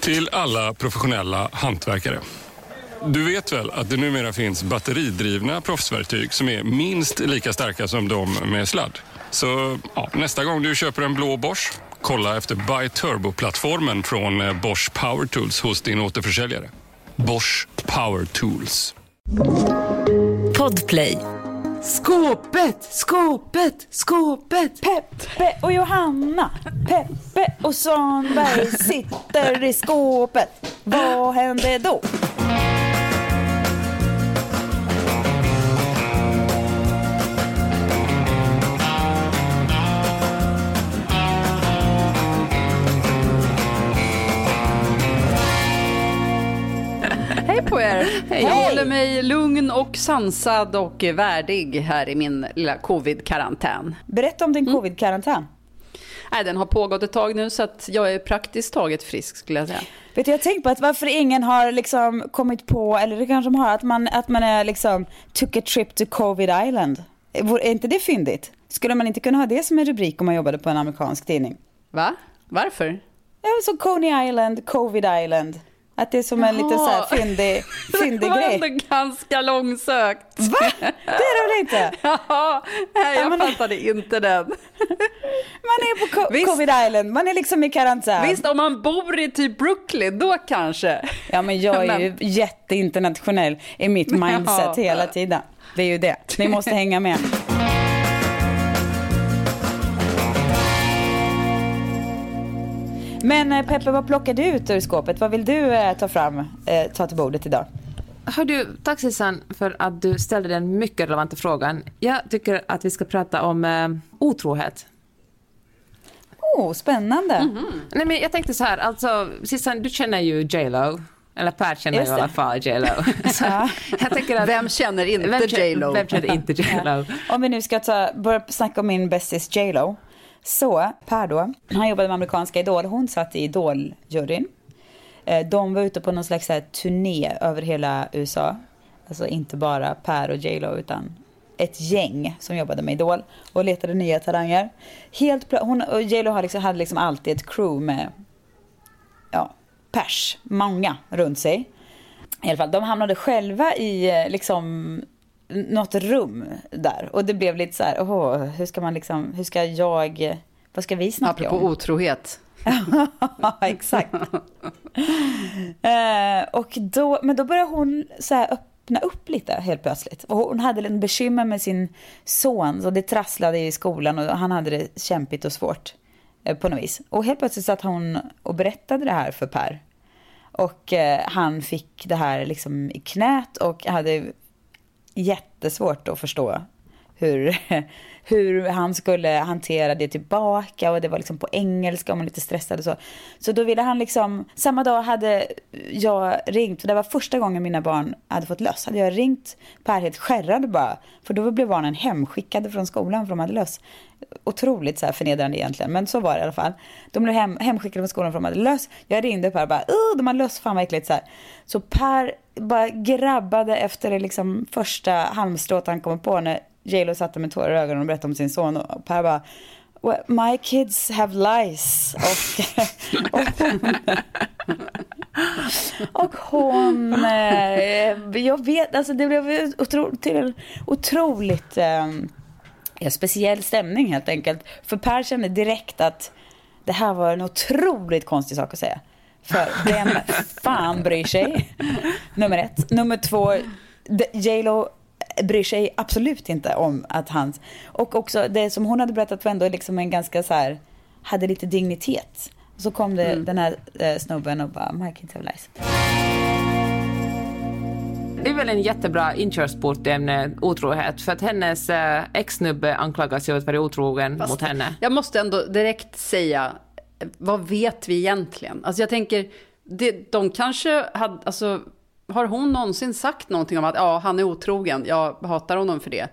Till alla professionella hantverkare. Du vet väl att det numera finns batteridrivna proffsverktyg som är minst lika starka som de med sladd? Så ja, nästa gång du köper en blå Bosch, kolla efter Buy Turbo-plattformen från eh, Bosch Power Tools hos din återförsäljare. Bosch Power Tools. Podplay. Skåpet, skåpet, skåpet. Peppe och Johanna, Peppe och Svanberg sitter i skåpet. Vad hände då? Hej på er! Jag Hej. håller mig lugn och sansad och värdig här i min lilla covid-karantän. Berätta om din covid-karantän. Nej, den har pågått ett tag nu så att jag är praktiskt taget frisk skulle jag säga. Vet du, jag har tänkt på att varför ingen har liksom kommit på, eller det kanske de har, att man, att man är liksom took a trip to covid island. Är inte det fyndigt? Skulle man inte kunna ha det som en rubrik om man jobbade på en amerikansk tidning? Va? Varför? Ja, så Coney Island, covid island. Att det är som en Jaha. så här fyndig, fyndig det var grej. ändå ganska långsökt. Va? Det är det väl inte? Ja, nej, jag men- fattade inte den. Man är på co- Visst. covid island, man är liksom i karantän. Visst, om man bor i typ Brooklyn, då kanske. Ja men jag är ju Men- jätteinternationell i mitt mindset Ja. hela tiden. Det är ju det. Ni måste hänga med. Men eh, Peppe, vad plockar du ut ur skåpet? Vad vill du eh, ta fram, eh, ta till bordet idag? Hör du, tack Susanne för att du ställde den mycket relevanta frågan. Jag tycker att vi ska prata om eh, otrohet. Oh, spännande. Nej, men jag tänkte så här, alltså Susanne, du känner ju J Lo. Eller Per känner Just ju i alla fall J Lo. Ja. jag tänker att, Vem känner inte vem, känner- J.Lo? Vem känner inte J Lo? Om vi nu ska ta, börja snacka om min bästis J Lo. Så Per då, han jobbade med amerikanska Idol. Hon satt i Idol-juryn. Eh, de var ute på någon slags här turné över hela USA. Alltså inte bara Per och J Lo utan ett gäng som jobbade med Idol och letade nya talanger. Helt hon och J Lo hade liksom, hade liksom alltid ett crew med ja, pers, många runt sig. I alla fall, de hamnade själva i eh, liksom något rum där och det blev lite så här, åh, hur ska man liksom, hur ska jag, vad ska vi snacka Apropå om? otrohet. Ja, exakt. eh, och då, men då började hon så här öppna upp lite helt plötsligt. Och hon hade en bekymmer med sin son, så det trasslade i skolan och han hade det kämpigt och svårt eh, på något vis. Och helt plötsligt satt hon och berättade det här för Per. Och eh, han fick det här liksom i knät och hade jättesvårt att förstå hur, hur han skulle hantera det tillbaka och det var liksom på engelska och man var lite stressad och så. Så då ville han liksom, samma dag hade jag ringt, för det var första gången mina barn hade fått löss, hade jag ringt Per helt skärrad bara, för då blev barnen hemskickade från skolan för de hade löss. Otroligt så här förnedrande egentligen, men så var det i alla fall. De blev hem, hemskickade från skolan för de hade löss. Jag ringde Per och bara, Åh, de har löss, fan vad äckligt så här. Så Per bara grabbade efter det liksom första halmstrået han kom på när J Lo satte med tårar i ögonen och berättade om sin son och Per bara "Well, My kids have lice. Och, och hon, och hon eh, jag vet, alltså det blev otro, till otroligt eh, ja, speciell stämning helt enkelt. För Per kände direkt att det här var en otroligt konstig sak att säga. För vem fan bryr sig? Nummer ett. Nummer två, de- J Lo bryr sig absolut inte om att hans... Och också det som hon hade berättat var ändå liksom en ganska så här, hade lite dignitet. Så kom det den här eh, snubben och bara, my kids have lice. Det är väl en jättebra inkörsport till ämnet otrohet, för att hennes eh, ex-snubbe anklagas ju att vara otrogen Fast mot henne. Jag måste ändå direkt säga, vad vet vi egentligen? Alltså jag tänker, det, de kanske hade, alltså, har hon någonsin sagt någonting om att ja, han är otrogen, jag hatar honom för det?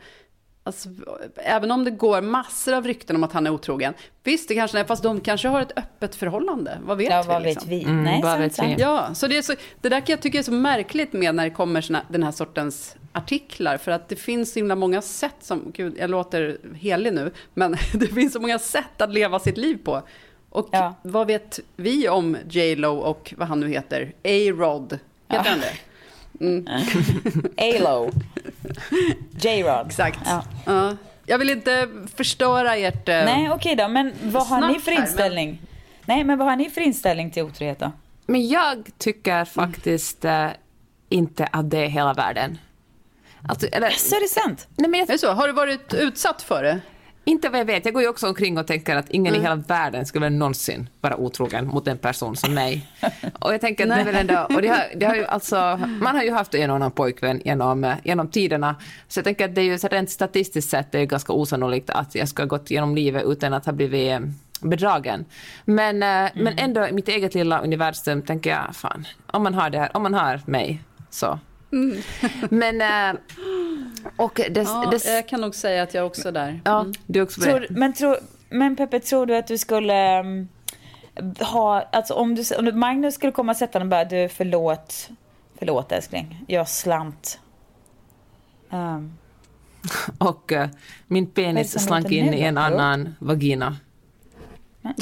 Alltså, även om det går massor av rykten om att han är otrogen, visst det kanske är, fast de kanske har ett öppet förhållande, vad vet Ja, vi? vad liksom? vet vi? Mm, Nej, vad vet vi? Ja, så det, är så, det där kan jag tycka är så märkligt med när det kommer såna, den här sortens artiklar. För att det finns så himla många sätt som, gud jag låter helig nu, men det finns så många sätt att leva sitt liv på. Och Ja. vad vet vi om J Lo och vad han nu heter, A-Rod, heter han det? A-Lo. J-Rod. Exakt. Ja. Ja. Jag vill inte förstöra ert... eh, Nej, okej då. Men vad har ni för här, men- inställning? Nej, men vad har ni för inställning till otrohet då? Men jag tycker faktiskt eh, inte att det är hela världen. Alltså, eller, Så är det sant? nej, men jag, Är det så? Har du varit utsatt för det? Inte vad jag vet. Jag går ju också omkring och tänker att ingen i hela världen skulle väl någonsin vara otrogen mot en person som mig. Och jag tänker att det är väl ändå... Och det har, det har ju alltså, man har ju haft en och annan pojkvän genom, eh, genom tiderna. Så jag tänker att det är ju så rent statistiskt sett det är ju ganska osannolikt att jag ska ha gått genom livet utan att ha blivit eh, bedragen. Men, eh, men ändå i mitt eget lilla universum tänker jag, fan, om man har det här, om man har mig, så. Men... eh, Och det, Ja, det, jag kan nog säga att jag också är där. ja, du också. Tror, men, tror, men Peppe, tror du att du skulle um, ha... Alltså om, du, om Magnus skulle komma och sätta den och bara, du förlåt, förlåt älskling, jag slant. Um, Och eh, min penis slank in i en då? annan vagina.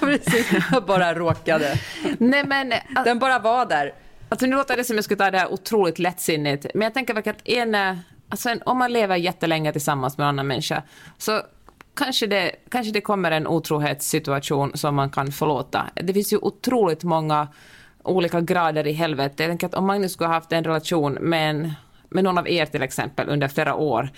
Precis, jag bara råkade. Nej men, eh, Den bara var där. alltså nu låter det som jag skulle ta det här otroligt lättsinnigt, men jag tänker verkligen att en, eh, alltså en, om man lever jättelänge tillsammans med en annan människa, så kanske det, kanske det kommer en otrohetssituation som man kan förlåta. Det finns ju otroligt många olika grader i helvetet. Jag tänker att om Magnus skulle ha haft en relation med, en, med någon av er till exempel under flera år,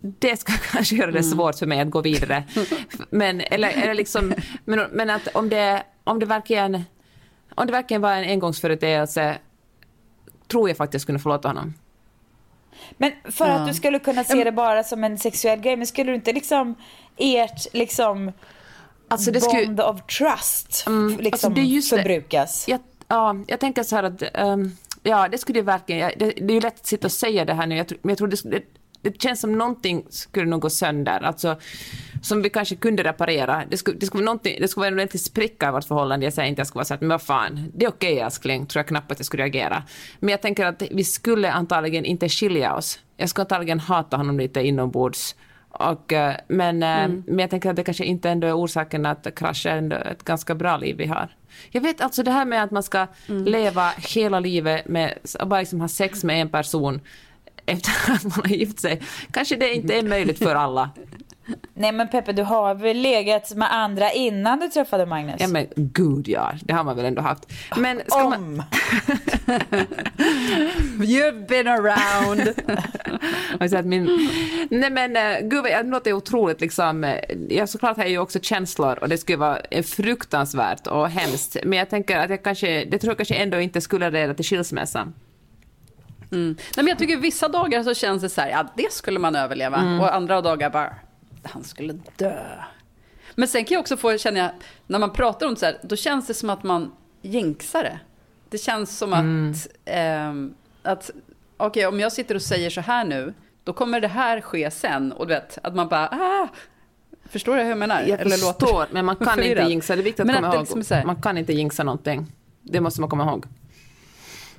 det ska kanske göra det svårt för mig att gå vidare. Men, eller, eller liksom, men, men att om det, om det verkligen om det verkligen var en engångsföreteelse tror jag faktiskt skulle förlåta honom. men för att du skulle kunna se det bara som en sexuell grej, men skulle du inte liksom ert liksom Alltså det skulle- bond of trust Mm, liksom alltså det är just det. förbrukas? Jag, ja, jag tänker så här att, ehm, ja det skulle ju verkligen, det, det är ju lätt att sitta och säga det här nu, jag, men jag tror det, det, det känns som någonting skulle nog gå sönder, alltså som vi kanske kunde reparera. Det skulle, det skulle, vara, det skulle vara en ordentlig spricka i vårt förhållande. Jag säger inte att jag skulle vara så att, men vad fan, det är okej älskling, tror jag knappt att jag skulle reagera. Men jag tänker att vi skulle antagligen inte skilja oss. Jag skulle antagligen hata honom lite inombords. Och, eh, men, eh, men jag tänker att det kanske inte ändå är orsaken att krascha ändå ett ganska bra liv vi har. Jag vet alltså det här med att man ska leva hela livet med, bara liksom ha sex med en person efter att man har gift sig. Kanske det inte är möjligt för alla. Nej men Peppe, du har väl legat med andra innan du träffade Magnus? Ja men gud ja, det har man väl ändå haft. Men ska man, Om! You've been around. att min, nej men eh, gud vad- det låter otroligt liksom. eh, Jag såklart har jag ju också känslor och det skulle vara eh, fruktansvärt och hemskt. Men jag tänker att jag kanske, det tror jag kanske ändå inte skulle leda till skilsmässa. Nej, men jag tycker vissa dagar så känns det så här, ja det skulle man överleva. Mm. Och andra dagar bara, han skulle dö. Men sen kan jag också få, känna jag, när man pratar om det så här, då känns det som att man jinxar det. Det känns som Mm. att, ehm, att okej om jag sitter och säger så här nu, då kommer det här ske sen. Och du vet, att man bara, ah, förstår du hur jag menar? Jag förstår, men man kan inte jinxa. Det är viktigt att Men komma att ihåg. liksom här- Man kan inte jinxa någonting. Det måste man komma ihåg.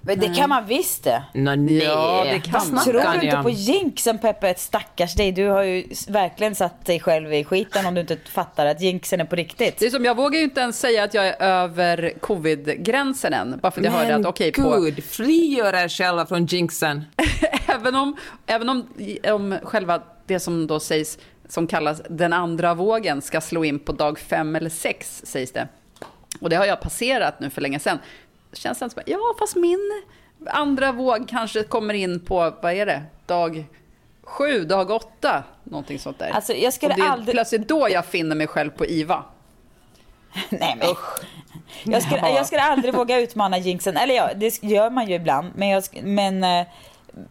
Men det kan man visst det. Nå, nej. Ja, det kan man. Tror du inte på jinxen Peppe? Stackars dig. Du har ju verkligen satt dig själv i skiten om du inte fattar att jinxen är på riktigt. Det är som, jag vågar ju inte ens säga att jag är över covid-gränsen än. Bara för att jag hörde att okej, på, gud, frigör er själva från jinxen. även om, även om, om själva det som då sägs, som kallas den andra vågen, ska slå in på dag fem eller sex, sägs det. Och det har jag passerat nu för länge sedan. Känns det som, ja fast min andra våg kanske kommer in på, vad är det, dag sju, dag åtta, någonting sånt där. Alltså, jag skulle Och det är aldrig- plötsligt då jag finner mig själv på IVA. Nej men jag skulle, Ja. jag skulle aldrig våga utmana jinxen. Eller ja, det gör man ju ibland. Men, jag, men eh,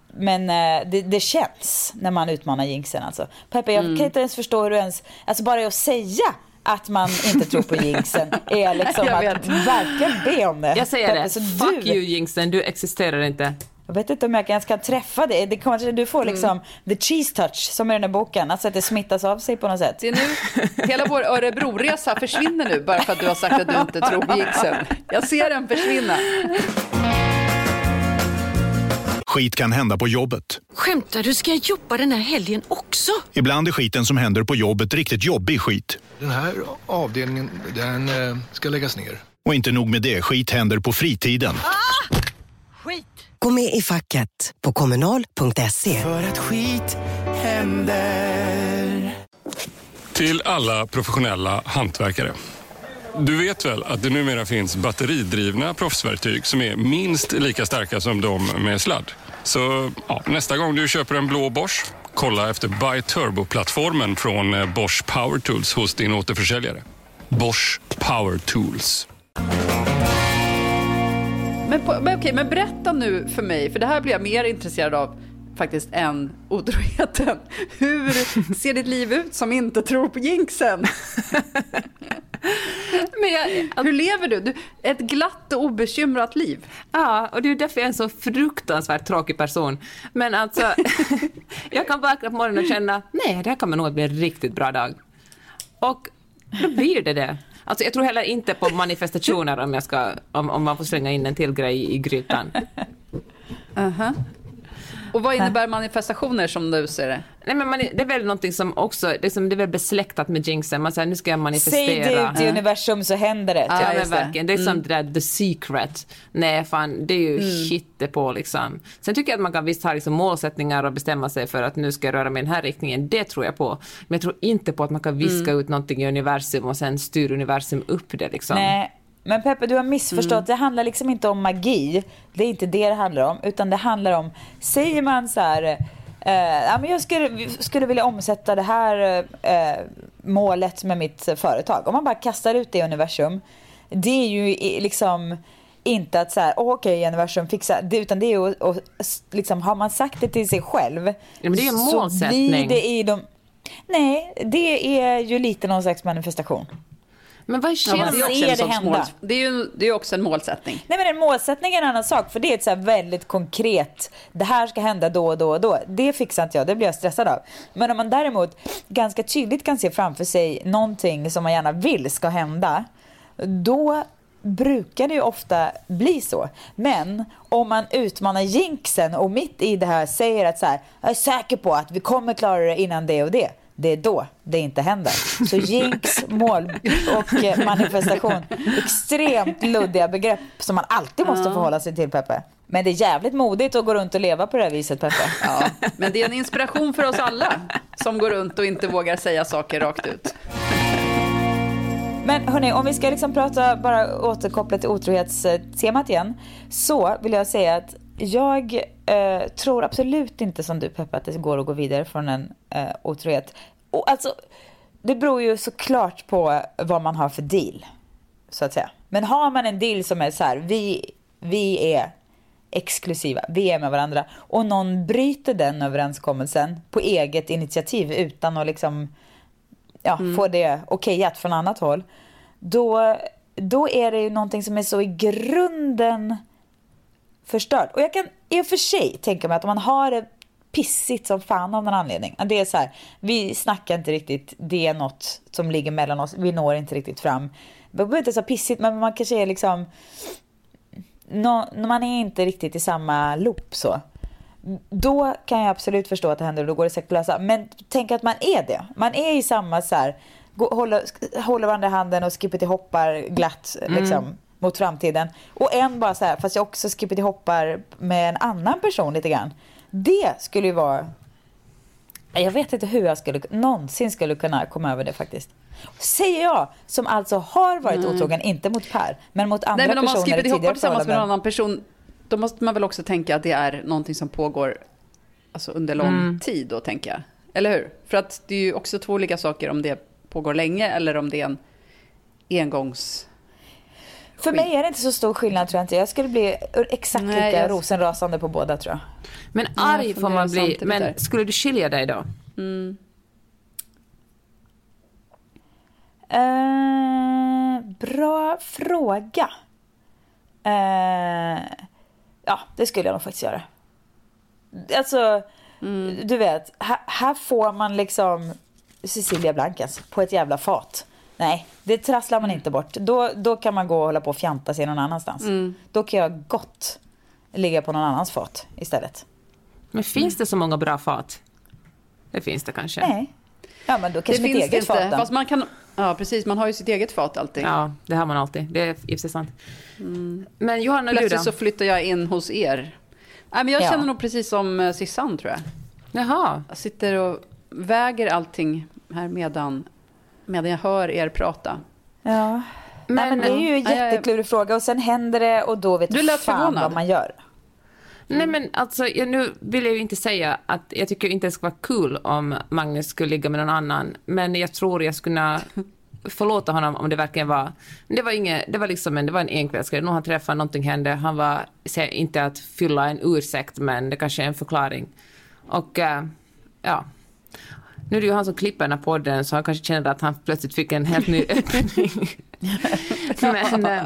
men eh, det, det känns när man utmanar jinxen alltså. Peppe, jag kan inte ens förstå hur du ens, alltså bara att säga att man inte tror på jinxen är liksom Jag att verkligen be om det. Jag säger Peppe, det, så fuck du, you jinxen, du existerar inte. Jag vet inte om jag ens kan träffa dig. Det kommer, du får liksom Mm. the cheese touch som i den där boken. Alltså att det smittas av sig på något sätt. Det är nu, hela vår Örebroresa försvinner nu bara för att du har sagt att du inte tror på jinxen. Jag ser den försvinna. Skit kan hända på jobbet. Skämtar du? Ska jag jobba den här helgen också? Ibland är skiten som händer på jobbet riktigt jobbig skit. Den här avdelningen, den eh, ska läggas ner. Och inte nog med det, skit händer på fritiden. Skit! Gå med i facket på kommunal.se. För att skit händer. Till alla professionella hantverkare. Du vet väl att det numera finns batteridrivna proffsverktyg som är minst lika starka som de med sladd? Så ja, nästa gång du köper en blå Bosch, kolla efter Buy Turbo-plattformen från eh, Bosch Power Tools hos din återförsäljare. Bosch Power Tools. Men, på, men okej, men berätta nu för mig, för det här blir jag mer intresserad av faktiskt än otroheten. Hur ser ditt liv ut som inte tror på jinxen? Men jag, Hur lever du? du? Ett glatt och obekymrat liv. Ja, och det är därför jag är en så fruktansvärt tråkig person. Men alltså, jag kan vakna på morgonen och känna, nej, det här kommer nog att bli en riktigt bra dag. Och då blir det det. Alltså jag tror heller inte på manifestationer om, jag ska, om, om man får slänga in en till grej i grytan. Och vad innebär manifestationer som du ser det? Nej, men man, det är väl någonting som också, det är, som, det är väl besläktat med jinxen. Man säger nu ska jag manifestera. Säg det i universum så händer det. Ja, typ. men verkligen. Det är som det där the secret. Nej, fan, det är ju mm. på liksom. Sen tycker jag att man kan visst ha liksom målsättningar och bestämma sig för att nu ska jag röra mig i den här riktningen. Det tror jag på. Men jag tror inte på att man kan viska ut någonting i universum och sen styr universum upp det liksom. Nej, men Peppe du har missförstått. Det handlar liksom inte om magi. Det är inte det det handlar om. Utan det handlar om, säger man så här, eh, ja, men jag skulle, skulle vilja omsätta det här eh, målet med mitt företag. Om man bara kastar ut det i universum. Det är ju liksom inte att så här, åh, okej universum fixa, det, utan det är ju att, att, liksom, har man sagt det till sig själv. men det är en Så målsättning. blir det i de, nej, det är ju lite någon slags manifestation. Men vad Ja, men skillnaden? det, är ser det hända. mål, det, är ju, det är ju också en målsättning. Nej men en målsättning är en annan sak för det är ett så här väldigt konkret, det här ska hända då och då och då. Det fixar inte jag, det blir jag stressad av. Men om man däremot ganska tydligt kan se framför sig någonting som man gärna vill ska hända, då brukar det ju ofta bli så. Men om man utmanar jinxen och mitt i det här säger att så här, jag är säker på att vi kommer klara det innan det och det. Det är då det inte händer. Så jinx, mål och eh, manifestation. Extremt luddiga begrepp som man alltid måste förhålla sig till Peppe. Men det är jävligt modigt att gå runt och leva på det här viset Peppe. Ja, men det är en inspiration för oss alla som går runt och inte vågar säga saker rakt ut. Men hörni, om vi ska liksom prata, bara återkoppla till otrohetstemat igen. Så vill jag säga att jag eh, tror absolut inte som du Peppe att det går att gå vidare från en eh, otrohet. Och alltså, det beror ju såklart på vad man har för deal. Så att säga. Men har man en deal som är så här, vi, vi är exklusiva, vi är med varandra. Och någon bryter den överenskommelsen på eget initiativ utan att liksom ja, få det okejat från annat håll. Då, då är det ju någonting som är så i grunden förstört. Och jag kan i och för sig tänka mig att om man har det pissigt som fan av någon anledning. Det är så här, vi snackar inte riktigt, det är något som ligger mellan oss, vi når inte riktigt fram. Det behöver inte så pissigt, men man kanske är liksom, nå, man är inte riktigt i samma loop så. Då kan jag absolut förstå att det händer och då går det säkert att lösa. Men tänk att man är det. Man är i samma så här, gå, håller, håller varandra i handen och skippity hoppar glatt liksom, mot framtiden. Och en bara så här, fast jag också skippity hoppar med en annan person lite grann. Det skulle ju vara... Jag vet inte hur jag skulle, någonsin skulle kunna komma över det faktiskt. Säger jag, som alltså har varit otrogen, inte mot Per, men mot andra Nej, men om man personer ihop tidigare tillsammans med en annan person, då måste man väl också tänka att det är någonting som pågår alltså under lång tid då, tänker jag. Eller hur? För att det är ju också två olika saker om det pågår länge eller om det är en engångs... För mig är det inte så stor skillnad tror jag inte. Jag skulle bli exakt Nej, lika jag- rosenrasande på båda tror jag. Men jag arg får man bli, samtidigt där. men skulle du skilja dig då? Eh, bra fråga. Eh, ja, det skulle jag nog faktiskt göra. Alltså, du vet, här, här får man liksom Cecilia Blankens på ett jävla fat. Nej, det trasslar man inte bort. Då, då kan man gå och hålla på och fjanta sig någon annanstans. Då kan jag gott ligga på någon annans fat istället. Men finns det så många bra fat? Det finns det kanske. Nej. Ja, men då Det kanske mitt finns eget det inte. fat då. Fast man kan, ja, precis. Man har ju sitt eget fat alltid. Ja, det har man alltid. Det är i och sant. Men Johanna, du då? Plötsligt så flyttar jag in hos er. Nej, men jag Ja. känner nog precis som eh, Sissan, tror jag. Jaha. Jag sitter och väger allting här medan, medan jag hör er prata. Ja. Men, Nej, men det är ju en jätteklurig fråga och sen händer det och då vet Du fan förvånad. vad man gör. Nej men alltså, jag, nu vill jag ju inte säga att jag tycker inte det skulle vara kul om Magnus skulle ligga med någon annan, men jag tror jag skulle förlåta honom om det verkligen var... Det var inget, det var liksom en, det var en enkvällsgrej. Nu han träffade, någonting hände, han var, inte att fylla en ursäkt, men det kanske är en förklaring. Och eh, ja, nu är det ju han som klipper den här podden, så han kanske kände att han plötsligt fick en helt ny öppning. men, eh,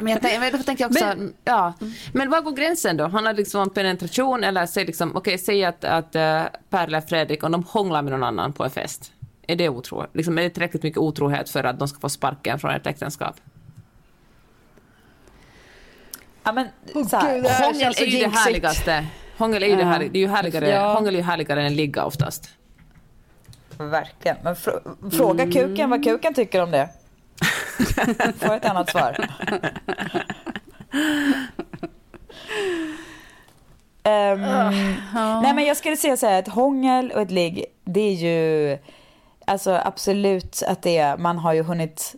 men jag tänkte, men då tänkte jag också, Men- ja, men var går gränsen då? Han har liksom en penetration eller säg liksom, okej, säg att, att uh, Per eller Fredrik, om de hånglar med någon annan på en fest, är det otro? Liksom, är det tillräckligt mycket otrohet för att de ska få sparken från ett äktenskap? Ja, men, så här, Gud, Hångel är ju det härligaste. Hångel är ju det, här, det är ju härligare, Ja. hångel är ju härligare än ligga oftast. Verkligen. Men fr- fråga kuken vad kuken tycker om det. Får ett annat svar. Ehm, Nej men jag skulle säga så här att hångel och ett ligg det är ju alltså absolut att det är, man har ju hunnit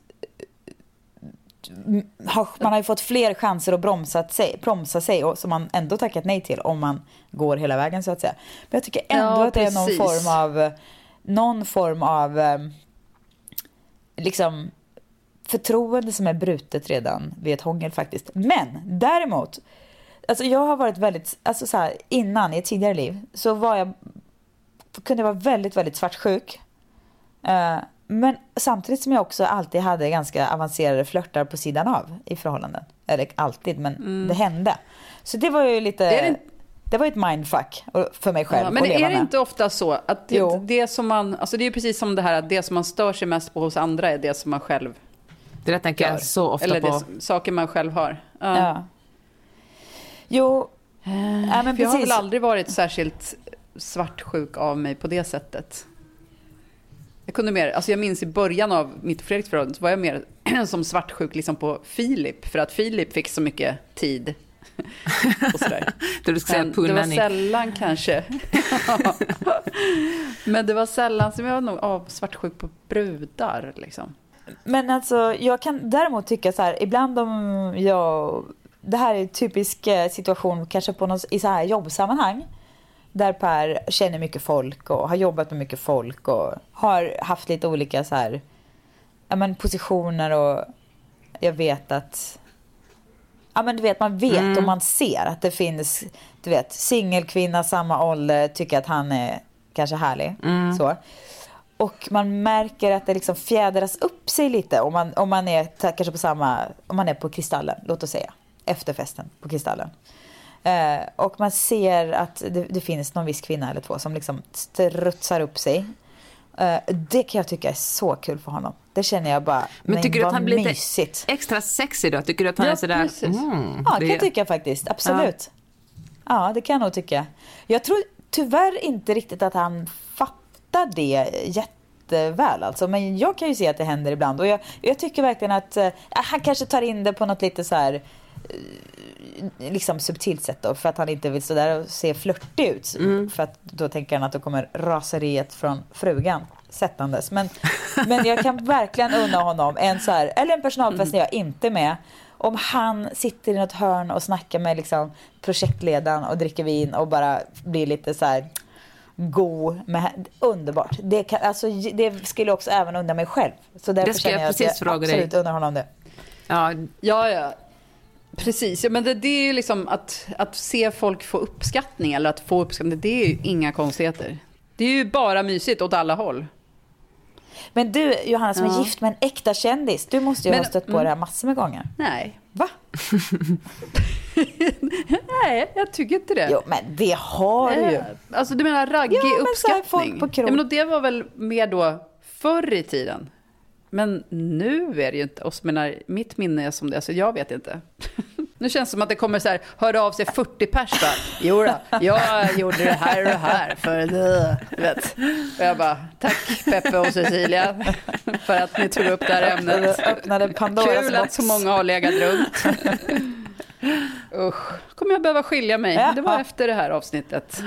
man har ju fått fler chanser att bromsa sig, bromsa sig och som man ändå tackat nej till om man går hela vägen så att säga. Men jag tycker ändå Ja, att det är någon form av någon form av eh, liksom förtroende som är brutet redan vid ett hångel faktiskt. Men däremot, alltså jag har varit väldigt, alltså så här, innan i ett tidigare liv så var jag, kunde jag vara väldigt, väldigt svartsjuk. Eh, men samtidigt som jag också alltid hade ganska avancerade flörtar på sidan av i förhållanden. Eller alltid, men det hände. Så det var ju lite, Mm. Är det... det- var ju ett mindfuck för mig själv Ja, men att leva är det med. inte ofta så att det, Jo. det som man, alltså det är precis som det här att det som man stör sig mest på hos andra är det som man själv Det där tänker gör. jag så ofta Eller på. som- saker man själv har. Ja. Ja. Jo, ja, men jag har väl aldrig varit särskilt svartsjuk av mig på det sättet. Jag kunde mer, alltså jag minns i början av mitt och Fredriks förhållande så var jag mer som svartsjuk liksom på Filip. För att Filip fick så mycket tid. Och sådär. Du ska säga det var sällan kanske. Men det var sällan som jag var nog av svartsjuk på brudar. Liksom. Men alltså, jag kan däremot tycka så här, ibland om jag... Det här är en typisk eh, situation kanske på någon, i så här jobbsammanhang. Där Per känner mycket folk och har jobbat med mycket folk och har haft lite olika så här, ja, men positioner och jag vet att... Ja men du vet, man vet och man ser att det finns, du vet, singelkvinna samma ålder tycker att han är kanske härlig. Så. Och man märker att det liksom fjädras upp sig lite om man, om man är kanske på samma, om man är på Kristallen, låt oss säga. Efterfesten på Kristallen. Eh, och man ser att det, det finns någon viss kvinna eller två som liksom strutsar upp sig. Eh, det kan jag tycka är så kul för honom. Det känner jag bara, Men tycker du att han blir lite mysigt. extra sexig då? Tycker du att han Ja, är sådär... Mm, Ja, det kan jag tycka faktiskt. Absolut. Ja. det kan jag nog tycka. Jag tror tyvärr inte riktigt att han fattar det jätteväl alltså. Men jag kan ju se att det händer ibland. Och jag, jag tycker verkligen att eh, han kanske tar in det på något lite så här liksom subtilt sätt då. För att han inte vill stå där och se flörtig ut. För att då tänker han att då kommer raseriet från frugan sättandes. Men, men jag kan verkligen unna honom en så här, eller en personalfest när jag inte är med. Om han sitter i något hörn och snackar med liksom projektledaren och dricker vin och bara blir lite så här god. Med, underbart. Det, kan, alltså, det skulle jag också även unna mig själv. Så därför Det ska jag jag precis att jag fråga dig. absolut unnar honom det. Ja, Ja, ja. Precis, ja, men det, det är ju liksom att, att se folk få uppskattning eller att få uppskattning, det är ju inga konstigheter. Det är ju bara mysigt åt alla håll. Men du Johanna som är Ja. gift med en äkta kändis, du måste ju Men- ha stött på mm. det här massor med gånger. Nej. Va? Nej, jag tycker inte det. Jo men det har du ju. Alltså du menar raggig Ja, men uppskattning? folk på krog. ja, men det var väl mer då förr i tiden? Men nu är det ju inte, och menar, mitt minne är som det så jag vet inte. Nu känns det som att det kommer så här, höra av sig 40 pers bara, jo då, jag gjorde det här och det här för du vet. Och jag bara, tack Peppe och Cecilia för att ni tog upp det här ämnet. Öppnade, Pandoras Kul att så många har legat runt. Usch, kommer jag behöva skilja mig. Det var Ja. efter det här avsnittet.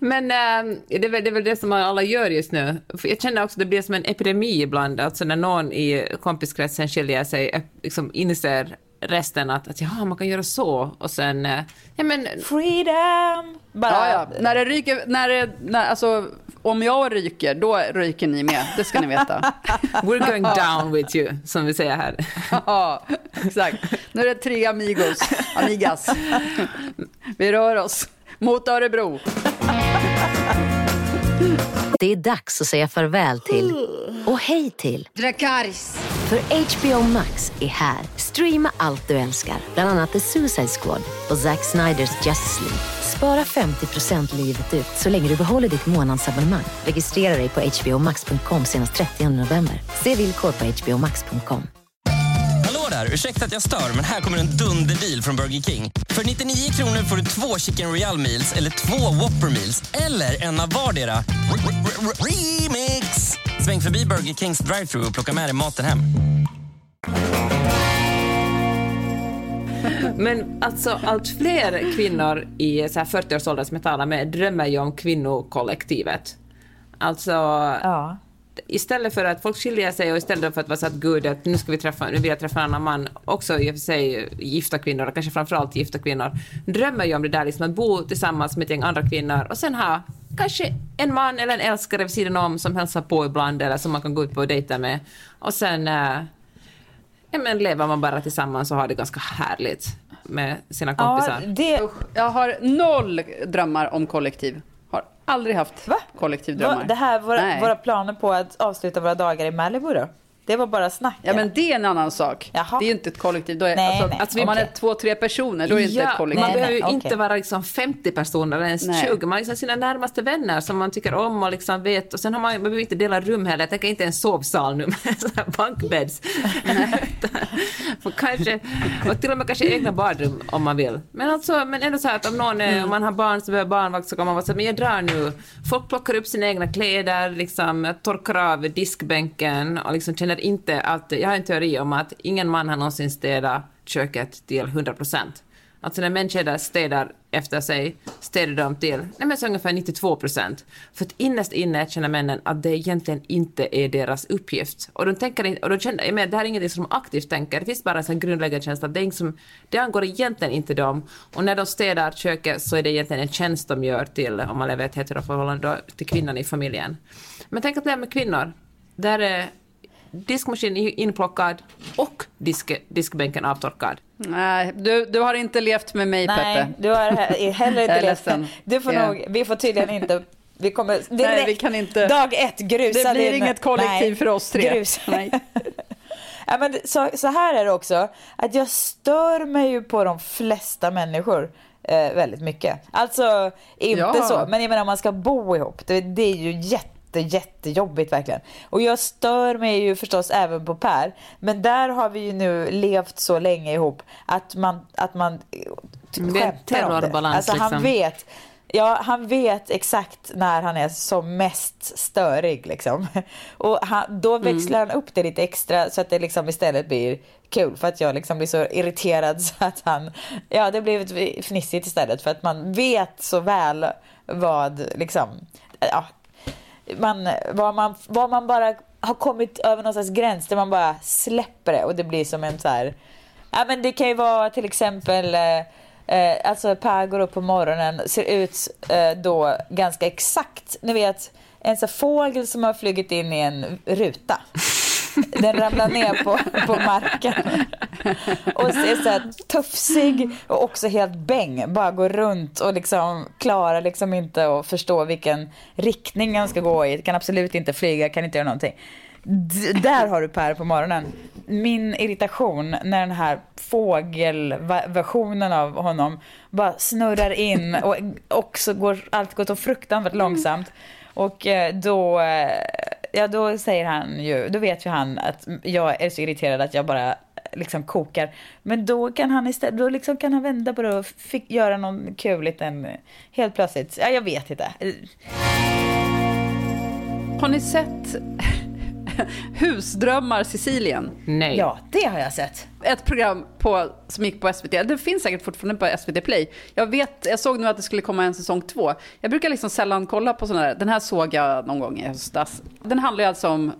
Men eh, det, är väl, det är väl det som alla gör just nu. För jag känner också att det blir som en epidemi ibland, alltså när någon i kompiskretsen skiljer sig, liksom inser resten att, att jaha, man kan göra så, och sen, eh, ja men, Freedom! Bara, Ja, ja. När det ryker, när det, när, alltså, om jag ryker, då ryker ni med. Det ska ni veta. we're going down with you, som vi säger här. Ja, exakt. Nu är det tre amigos, amigas. Vi rör oss mot Örebro. Det är dags att säga farväl till och hej till Dracarys. För HBO Max är här. Streama allt du älskar, bland annat The Suicide Squad och Zack Sniders Justice League. Spara 50% livet ut så länge du behåller ditt månadsabonnemang. Registrera dig på hbomax.com senast 30 november. Se villkor på hbomax.com. Hallå där! Ursäkta att jag stör, men här kommer en dunderdeal från Burger King. För 99 kronor får du två Chicken Royal Meals eller två Whopper Meals eller en av vardera. Remix! Sväng förbi Burger Kings drive-thru och plocka med dig maten hem. Men alltså allt fler kvinnor i så här 40-årsåldern som jag talar med drömmer ju om kvinnokollektivet. Alltså, Ja. istället för att folk skiljer sig och istället för att vara så att gud, att nu ska vi träffa, nu vill jag träffa en annan man, också i och för sig gifta kvinnor, och kanske framförallt gifta kvinnor, drömmer ju om det där liksom att bo tillsammans med ett gäng andra kvinnor och sen ha kanske en man eller en älskare vid sidan om som hälsar på ibland eller som man kan gå ut på och dejta med. Och sen eh, ja, men lever man bara tillsammans och har det ganska härligt med sina kompisar. Ja, det, jag har noll drömmar om kollektiv. Har aldrig haft kollektivdrömmar. vad, det här, våra, Nej. våra planer på att avsluta våra dagar i Malibu då? Det var bara snack. Ja, men det är en annan sak. Jaha. Det är ju inte ett kollektiv. Då är, Nej, alltså, nej, alltså, om man är två, tre personer, då är det inte ett kollektiv. Man behöver ju nej, inte vara liksom 50 personer eller ens Nej. 20. Man har liksom sina närmaste vänner som man tycker om och liksom vet. Och sen har man, man behöver inte dela rum heller. Jag tänker inte en sovsal nu med. För kanske, och till och med kanske egna badrum om man vill. Men, alltså, men ändå så här att om, någon är, om man har barn som behöver barnvakt så kan man vara så här, men jag drar nu. Folk plockar upp sina egna kläder, liksom, torkar av diskbänken och liksom känner inte att, jag har en teori om att ingen man har någonsin städat köket till 100 procent. Alltså när människor städar efter sig, städar de till nej men så ungefär 92 procent. För att innerst inne känner männen att det egentligen inte är deras uppgift. Och de tänker inte, och de känner, jag menar, det här är ingenting som de aktivt tänker, det finns bara en sån grundläggande känsla att det, är som, det angår egentligen inte dem. Och när de städar köket så är det egentligen en tjänst de gör till, om man lever i ett heteroförhållande, till kvinnan i familjen. Men tänk att det här med kvinnor, där är diskmaskinen inplockad och disk, diskbänken avtorkad. Nej, du, du har inte levt med mig, Nej, Peppe. du har he- heller inte ledsen. den. Du får Ja. nog, vi får tydligen inte, vi kommer direkt, Nej, vi kan inte. dag ett grusa Det blir din- inget kollektiv för oss tre. Grus. Nej. ja, men så, så här är det också, att jag stör mig ju på de flesta människor eh, väldigt mycket. Alltså, inte Ja. så, men jag menar om man ska bo ihop, det, det är ju jätte, jättejobbigt verkligen. Och jag stör mig ju förstås även på Per, men där har vi ju nu levt så länge ihop att man, att man eh, skämtar om det. Alltså han liksom. vet Ja, han vet exakt när han är som mest störig liksom. Och han, då växlar han upp det lite extra så att det liksom istället blir kul för att jag liksom blir så irriterad så att han, ja det blir fnissigt istället för att man vet så väl vad liksom, ja, man, var, man, var man bara har kommit över någon slags gräns där man bara släpper det och det blir som en så här, ja men det kan ju vara till exempel eh, eh alltså Per går upp på morgonen, ser ut eh, då ganska exakt, ni vet en sån här fågel som har flugit in i en ruta. Den ramlar ner på, på marken. Och är så här tuffsig och också helt bäng. Bara går runt och liksom klarar liksom inte att förstå vilken riktning den ska gå i. Kan absolut inte flyga, kan inte göra någonting. D där har du Per på morgonen. Min irritation när den här fågelversionen av honom bara snurrar in och också går, allt går så fruktansvärt långsamt. Och eh, då, eh, ja, då säger han ju, då vet ju han att jag är så irriterad att jag bara eh, liksom kokar. Men då kan han istället, då liksom kan han vända på det och fick göra någon kul liten, eh, helt plötsligt, ja jag vet inte. Har ni sett Husdrömmar Sicilien? Nej. Ja, det har jag sett. Ett program på, som gick på SVT. Det finns säkert fortfarande på SVT Play. Jag, vet, jag såg nu att det skulle komma en säsong två. Jag brukar liksom sällan kolla på sådana där. Den här såg jag någon gång i höstas. Den handlar ju alltså om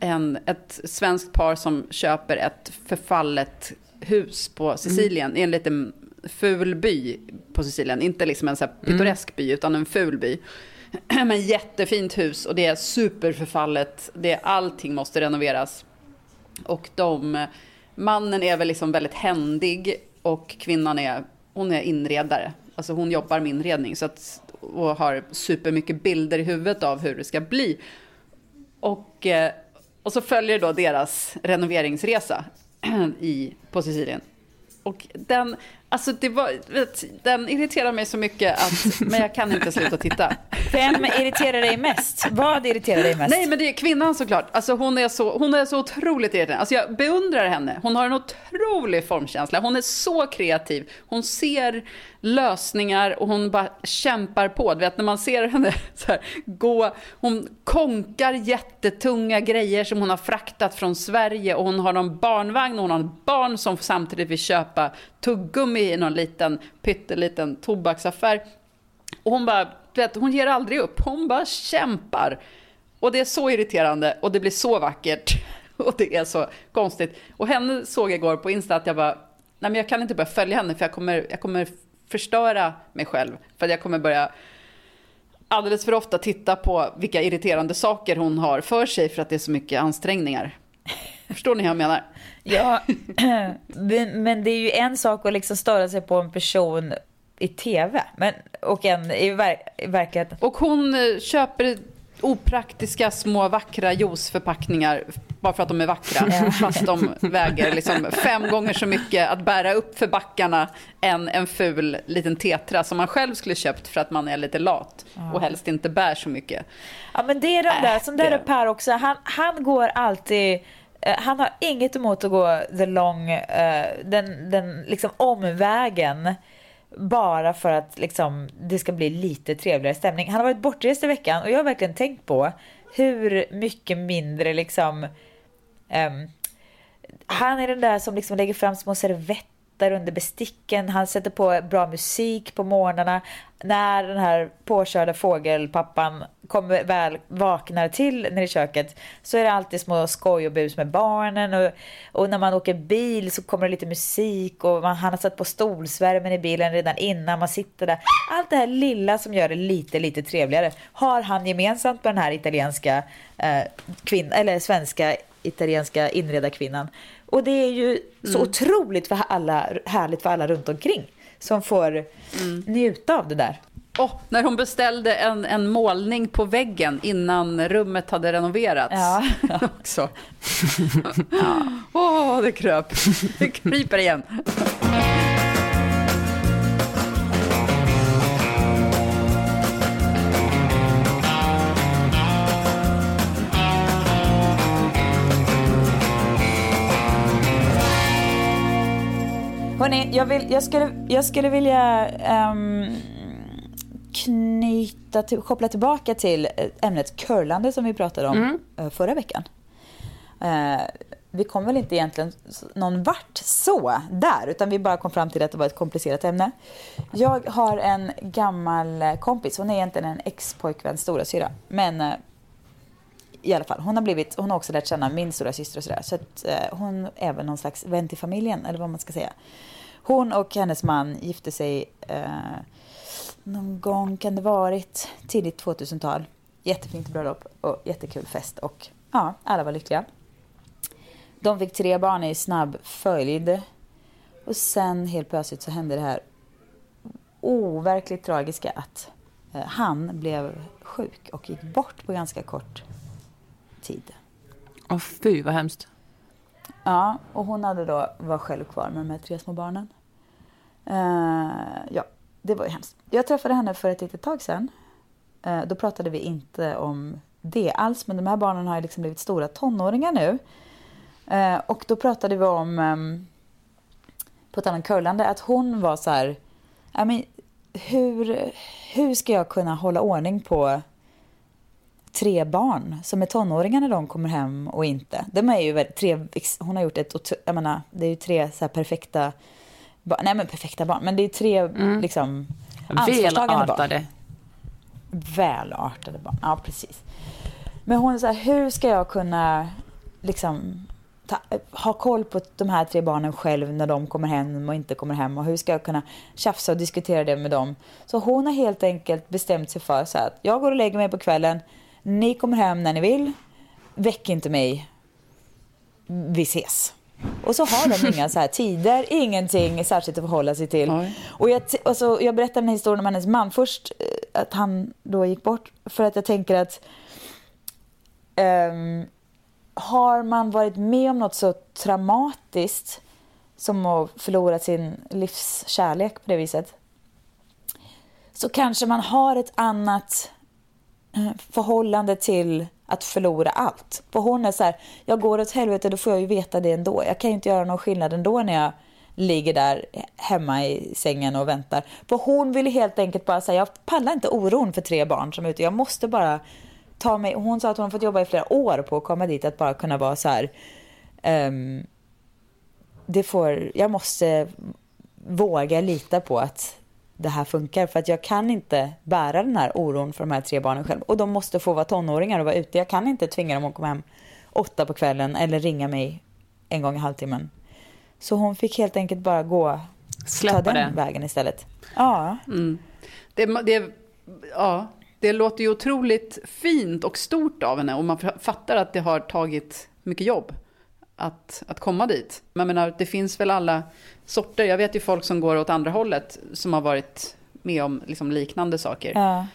en, ett svenskt par som köper ett förfallet hus på Sicilien. Mm. I en liten ful by på Sicilien. Inte liksom en så här pittoresk by, utan en ful by. Men jättefint hus och det är superförfallet. Det, allting måste renoveras. Och de, mannen är väl liksom väldigt händig och kvinnan är, hon är inredare. Alltså hon jobbar med inredning så att, och har supermycket bilder i huvudet av hur det ska bli. Och, eh, och så följer då deras renoveringsresa i, på Sicilien. Och den, Alltså det var, den irriterar mig så mycket att, men jag kan inte sluta titta. Vem irriterar dig mest? Vad irriterar dig mest? Nej men det är kvinnan såklart. Alltså hon är så, hon är så otroligt irriterande. Alltså jag beundrar henne. Hon har en otrolig formkänsla. Hon är så kreativ. Hon ser lösningar och hon bara kämpar på. Du vet när man ser henne så här, gå, hon konkar jättetunga grejer som hon har fraktat från Sverige och hon har någon barnvagn och hon har barn som samtidigt vill köpa tuggummi i någon liten pytteliten tobaksaffär. Och hon bara, du vet, hon ger aldrig upp. Hon bara kämpar. Och det är så irriterande och det blir så vackert. Och det är så konstigt. Och henne såg jag igår på Insta att jag bara, nej men jag kan inte börja följa henne för jag kommer, jag kommer förstöra mig själv. För jag kommer börja alldeles för ofta titta på vilka irriterande saker hon har för sig för att det är så mycket ansträngningar. Förstår ni hur jag menar? Ja, men det är ju en sak att liksom störa sig på en person i tv men, och en i, ver i verkligheten. Och hon eh, köper opraktiska små vackra juiceförpackningar bara för att de är vackra. Ja. Fast de väger liksom fem gånger så mycket att bära upp för backarna än en ful liten tetra som man själv skulle köpt för att man är lite lat och helst inte bär så mycket. Ja men det är de där, äh, som där är Per också, han, han går alltid Eh, han har inget emot att gå the long, uh, den, den liksom omvägen bara för att liksom, det ska bli lite trevligare stämning. Han har varit bortrest i veckan och jag har verkligen tänkt på hur mycket mindre liksom um, han är den där som liksom lägger fram små servetter tvättar under besticken, han sätter på bra musik på morgnarna. När den här påkörda fågelpappan kommer väl vaknar till nere i köket så är det alltid små skoj och bus med barnen och, och när man åker bil så kommer det lite musik och man, han har satt på stolsvärmen i bilen redan innan man sitter där. Allt det här lilla som gör det lite, lite trevligare har han gemensamt med den här italienska eh, kvinnan, eller svenska italienska inredarkvinnan. Och det är ju mm. så otroligt för alla, härligt för alla runt omkring som får mm. njuta av det där. Oh, när hon beställde en, en målning på väggen innan rummet hade renoverats. Ja. också. Åh, oh, det kröp. Det kryper igen. Hörrni, jag, vill, jag, skulle, jag skulle vilja um, knyta, till, koppla tillbaka till ämnet curlande som vi pratade om mm. Eh, förra veckan. Uh, vi kom väl inte egentligen någon vart så där, utan vi bara kom fram till att det var ett komplicerat ämne. Jag har en gammal kompis, hon är egentligen en ex-pojkväns stora syra, men uh, i alla fall, hon har, blivit, hon har också lärt känna min stora syster och sådär. Så att, uh, hon är väl någon slags vän till familjen, eller vad man ska säga. Hon och hennes man gifte sig eh, någon gång, kan det varit, tidigt 2000-tal. Jättefint bröllop och jättekul fest och ja, alla var lyckliga. De fick tre barn i snabb följd. Och sen helt plötsligt så hände det här overkligt tragiska att eh, han blev sjuk och gick bort på ganska kort tid. Åh fy vad hemskt. Ja, och hon hade då, var själv kvar med de här tre små barnen. Eh, ja, det var ju hemskt. Jag träffade henne för ett litet tag sedan. Eh, då pratade vi inte om det alls, men de här barnen har ju liksom blivit stora tonåringar nu. Eh, och då pratade vi om, ehm, på ett annat curlande, att hon var så här, I mean, hur, hur ska jag kunna hålla ordning på tre barn som är tonåringar när de kommer hem och inte. De är ju tre, hon har gjort ett, jag menar, det är ju tre så perfekta nej men perfekta barn, men det är tre mm. liksom ansvarstagande barn. Välartade barn, ja precis. Men hon här, hur ska jag kunna liksom ta, ha koll på de här tre barnen själv när de kommer hem och inte kommer hem och hur ska jag kunna tjafsa och diskutera det med dem. Så hon har helt enkelt bestämt sig för så att jag går och lägger mig på kvällen, ni kommer hem när ni vill, väck inte mig, vi ses. Och så har de inga så här tider, ingenting särskilt att förhålla sig till. Och jag, och så, jag berättade den här historien om hennes man först, eh, att han då gick bort, för att jag tänker att um, har man varit med om något så traumatiskt som att förlora sin livskärlek på det viset så kanske man har ett annat eh, förhållande till att förlora allt. För hon är så här, jag går åt helvete, då får jag ju veta det ändå. Jag kan ju inte göra någon skillnad ändå när jag ligger där hemma i sängen och väntar. För hon vill helt enkelt bara säga, jag pallar inte oron för tre barn som är ute. Jag måste bara ta mig, hon sa att hon har fått jobba i flera år på att komma dit, att bara kunna vara så här, um, det får, jag måste våga lita på att det här funkar. För att jag kan inte bära den här oron för de här tre barnen själv. Och de måste få vara tonåringar och vara ute. Jag kan inte tvinga dem att komma hem åtta på kvällen eller ringa mig en gång i halvtimmen. Så hon fick helt enkelt bara gå, Släppa ta den det. vägen istället. Ja. Mm. Det, det, ja. det låter ju otroligt fint och stort av henne och man fattar att det har tagit mycket jobb att, att komma dit. Men jag menar, det finns väl alla sorter. Jag vet ju folk som går åt andra hållet som har varit med om liksom liknande saker. Ja.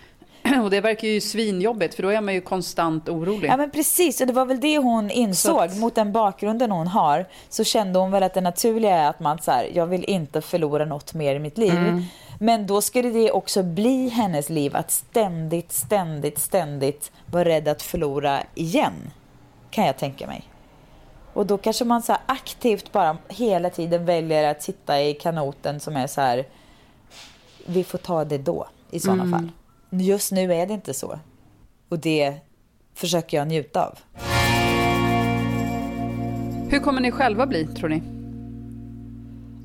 Och det verkar ju svinjobbigt för då är man ju konstant orolig. Ja men precis och det var väl det hon insåg. Att... Mot den bakgrunden hon har så kände hon väl att det naturliga är att man så här, jag vill inte förlora något mer i mitt liv. Mm. Men då skulle det också bli hennes liv att ständigt, ständigt, ständigt vara rädd att förlora igen. Kan jag tänka mig. Och då kanske man så aktivt bara hela tiden väljer att sitta i kanoten som är så här, vi får ta det då i sådana mm. fall. Just nu är det inte så. Och det försöker jag njuta av. Hur kommer ni själva bli, tror ni?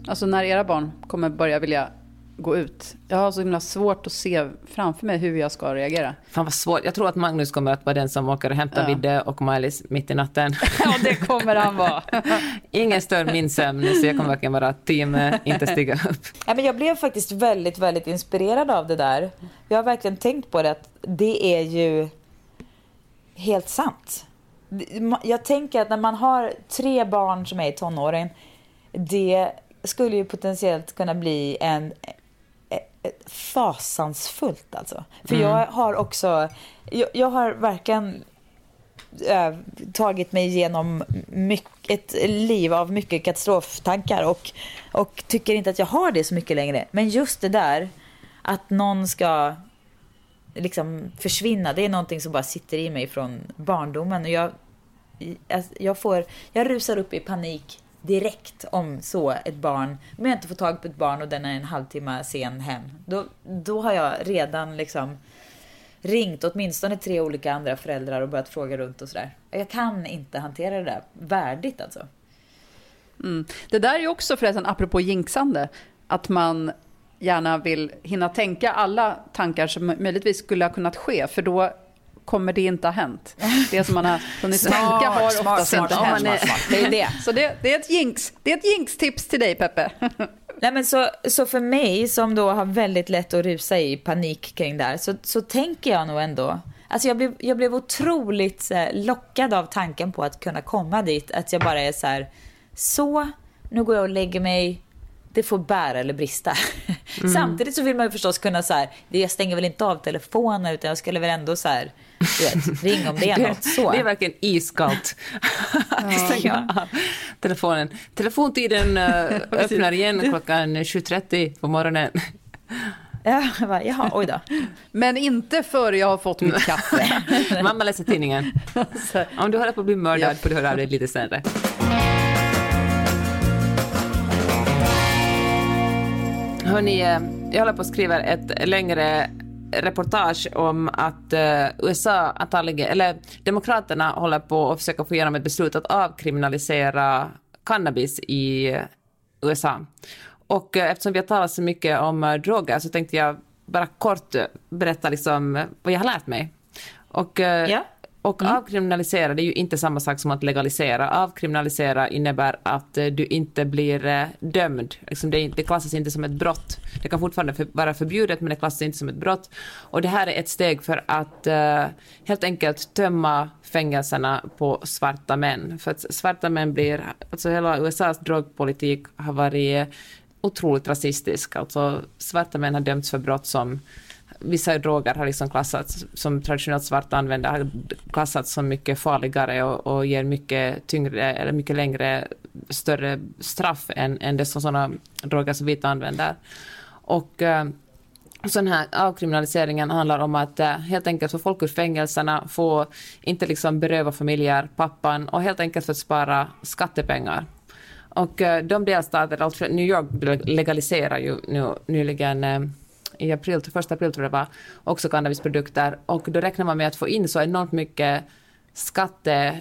Alltså när era barn kommer börja vilja gå ut. Jag har så himla svårt att se framför mig hur jag ska reagera. Fan vad svårt. Jag tror att Magnus kommer att vara den som åker och hämtar ja. Vidde och Maj-Lis mitt i natten. ja, det kommer han vara. Ingen stör min sömn, så jag kommer verkligen vara team, inte stiga upp. Ja, men jag blev faktiskt väldigt, väldigt inspirerad av det där. Jag har verkligen tänkt på det, att det är ju helt sant. Jag tänker att när man har tre barn som är i tonåren, det skulle ju potentiellt kunna bli en fasansfullt alltså. För mm. jag har också, jag, jag har verkligen äh, tagit mig igenom mycket, ett liv av mycket katastroftankar och, och tycker inte att jag har det så mycket längre. Men just det där, att någon ska liksom försvinna, det är någonting som bara sitter i mig från barndomen. Och jag, jag, får, jag rusar upp i panik direkt om så ett barn, om jag inte får tag på ett barn och den är en halvtimme sen hem, då, då har jag redan liksom ringt åtminstone tre olika andra föräldrar och börjat fråga runt och sådär. Jag kan inte hantera det där värdigt alltså. Mm. Det där är ju också förresten, apropå jinxande, att man gärna vill hinna tänka alla tankar som möjligtvis skulle ha kunnat ske, för då kommer det inte ha hänt. Det som man har hunnit tänka har oftast inte hänt. Smart, smart, det är det. Så det, det, är ett jinx. Det är ett jinx-tips till dig, Peppe. Nej, men så, så för mig som då har väldigt lätt att rusa i panik kring det här så, så tänker jag nog ändå Alltså jag blev, jag blev otroligt lockad av tanken på att kunna komma dit. Att jag bara är så här, så, nu går jag och lägger mig, det får bära eller brista. Mm. Samtidigt så vill man ju förstås kunna så här, jag stänger väl inte av telefonen utan jag skulle väl ändå så här, vet, ring om det är något. Så. Det är verkligen iskallt. Stänga av telefonen. Telefontiden uh, öppnar igen klockan 7.30 på morgonen. Ja, jag bara, jaha, oj då. Men inte före jag har fått mitt kaffe. Mamma läser tidningen. Om du håller på att bli mördad får du höra av dig lite senare. Hörni, eh, jag håller på att skriva ett längre reportage om att uh, USA antagligen, eller Demokraterna håller på att försöka få igenom ett beslut att avkriminalisera cannabis i USA. Och uh, eftersom vi har talat så mycket om uh, droger så tänkte jag bara kort berätta liksom vad jag har lärt mig. Och ja. Och mm. avkriminalisera det är ju inte samma sak som att legalisera. Avkriminalisera innebär att eh, du inte blir eh, dömd. Liksom det, klassas inte som ett brott. Det kan fortfarande vara förbjudet men det klassas inte som ett brott. Och det här är ett steg för att uh, helt enkelt tömma fängelserna på svarta män. För att svarta män blir, alltså hela USAs drogpolitik har varit otroligt rasistisk. Alltså svarta män har dömts för brott som vissa droger har liksom klassats som traditionellt svarta använder har klassats som mycket farligare och, och ger mycket tyngre eller mycket längre större straff än, än det som sådana droger som vita använder. Och eh, så den här avkriminaliseringen handlar om att eh, helt enkelt få folk ur fängelserna, få inte liksom beröva familjer pappan och helt enkelt för att spara skattepengar. Och eh, de delstater, alltså New York legaliserar ju nu nyligen eh, i april, till första april tror jag det var, också cannabisprodukter. Och då räknar man med att få in så enormt mycket skatte,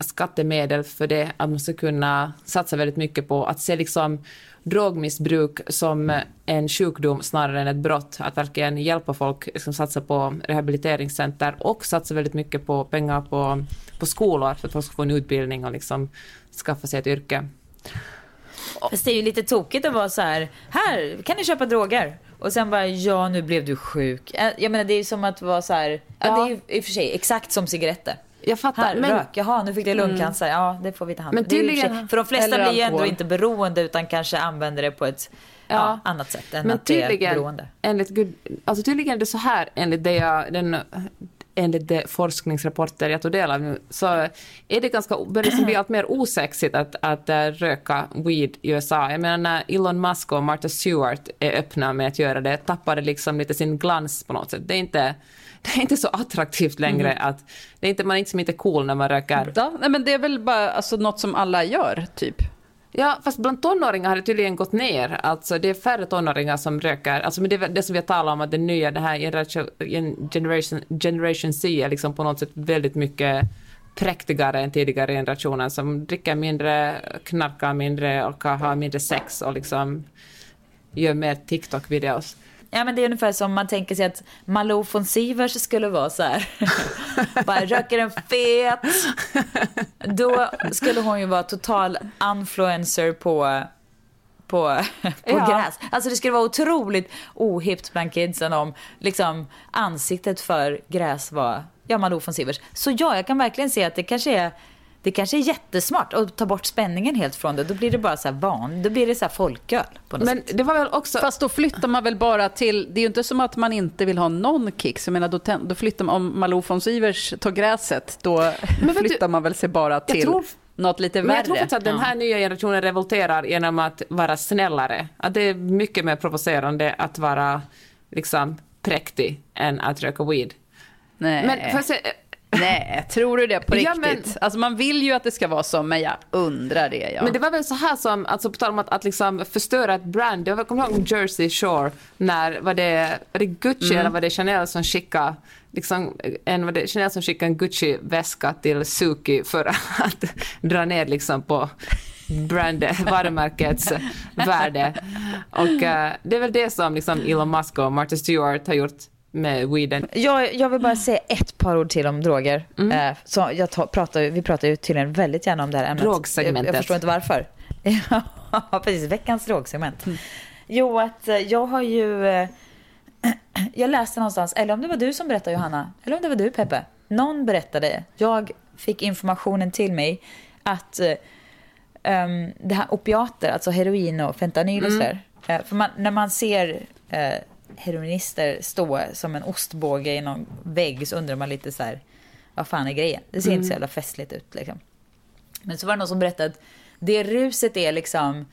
skattemedel för det, att man ska kunna satsa väldigt mycket på att se liksom drogmissbruk som en sjukdom snarare än ett brott. Att verkligen hjälpa folk, liksom satsa på rehabiliteringscenter och satsa väldigt mycket på pengar på, på skolor för att folk ska få en utbildning och liksom skaffa sig ett yrke. Fast det är ju lite tokigt att vara så här, här kan ni köpa droger. Och sen bara, ja nu blev du sjuk. Jag menar det är ju som att vara så här, ja, ja det är ju i och för sig exakt som cigaretter. Jag fattar. Här, men... rök. Jaha, nu fick du lungcancer. Mm. Ja, det får vi ta hand om. Men tydligen... För de flesta blir ju ändå inte beroende utan kanske använder det på ett ja. Ja, annat sätt än men att det är beroende. Enligt Gud, alltså tydligen är det så här enligt det jag, den enligt de forskningsrapporter jag tog del av nu, så är det ganska, börjar det bli allt mer osexigt att, att uh, röka weed i USA. Jag menar när Elon Musk och Martha Stewart är öppna med att göra det, tappar det liksom lite sin glans på något sätt. Det är inte, det är inte så attraktivt längre mm. att, det är inte, man är liksom inte cool när man röker. Ja, nej, men det är väl bara alltså, något som alla gör, typ. Ja, fast bland tonåringar har det tydligen gått ner. Alltså det är färre tonåringar som röker. Alltså men det, det som vi har talat om, att den nya, det här generation, generation C är liksom på något sätt väldigt mycket präktigare än tidigare generationer som dricker mindre, knarkar mindre och har mindre sex och liksom gör mer TikTok-videos. Ja men det är ungefär som man tänker sig att Malou von Sivers skulle vara så här. Bara röker en fet. Då skulle hon ju vara total influencer på på, på ja. gräs. Alltså det skulle vara otroligt ohippt bland kidsen om liksom ansiktet för gräs var ja, Malou von Sivers. Så ja, jag kan verkligen se att det kanske är det kanske är jättesmart att ta bort spänningen helt från det. Då blir det bara så här van, då blir det så här folköl på något Men sätt. det var väl också... Fast då flyttar man väl bara till, det är ju inte som att man inte vill ha någon kicks. Jag menar då, då flyttar man, om Malou von Sivers tar gräset, då flyttar du, man väl sig bara till tror, något lite värre. Men jag tror faktiskt att den här nya generationen revolterar genom att vara snällare. Att det är mycket mer provocerande att vara liksom präktig än att röka weed. Nej. Men för, Nej, tror du det på riktigt? Ja, men, alltså man vill ju att det ska vara så, men jag undrar det. Ja. Men det var väl så här som, alltså på tal om att, att liksom förstöra ett brand. Jag kommer ihåg Jersey Shore, när var det, var det Gucci mm. eller var det Chanel som skickade liksom, en, var det Chanel som skickade en Gucci-väska till Suki för att dra ner liksom på brandet, varumärkets värde. Och uh, det är väl det som liksom Elon Musk och Martha Stewart har gjort med weeden. Jag, jag vill bara säga ett par ord till om droger. Mm. Eh, så jag tar, pratar, vi pratar ju tydligen väldigt gärna om det här ämnet. Drogsegmentet. Jag, jag förstår inte varför. ja, precis. Veckans drogsegment. Mm. Jo, att eh, jag har ju... Eh, jag läste någonstans, eller om det var du som berättade Johanna, eller om det var du Peppe. Någon berättade, jag fick informationen till mig att um, det här opiater, alltså heroin och fentanyl och Mm. sådär. eh, för man, när man ser uh, heroinister stå som en ostbåge i någon vägg så undrar man lite så här, vad fan är grejen? Det ser inte så Mm. jävla festligt ut liksom. Men så var det någon som berättade att det ruset är liksom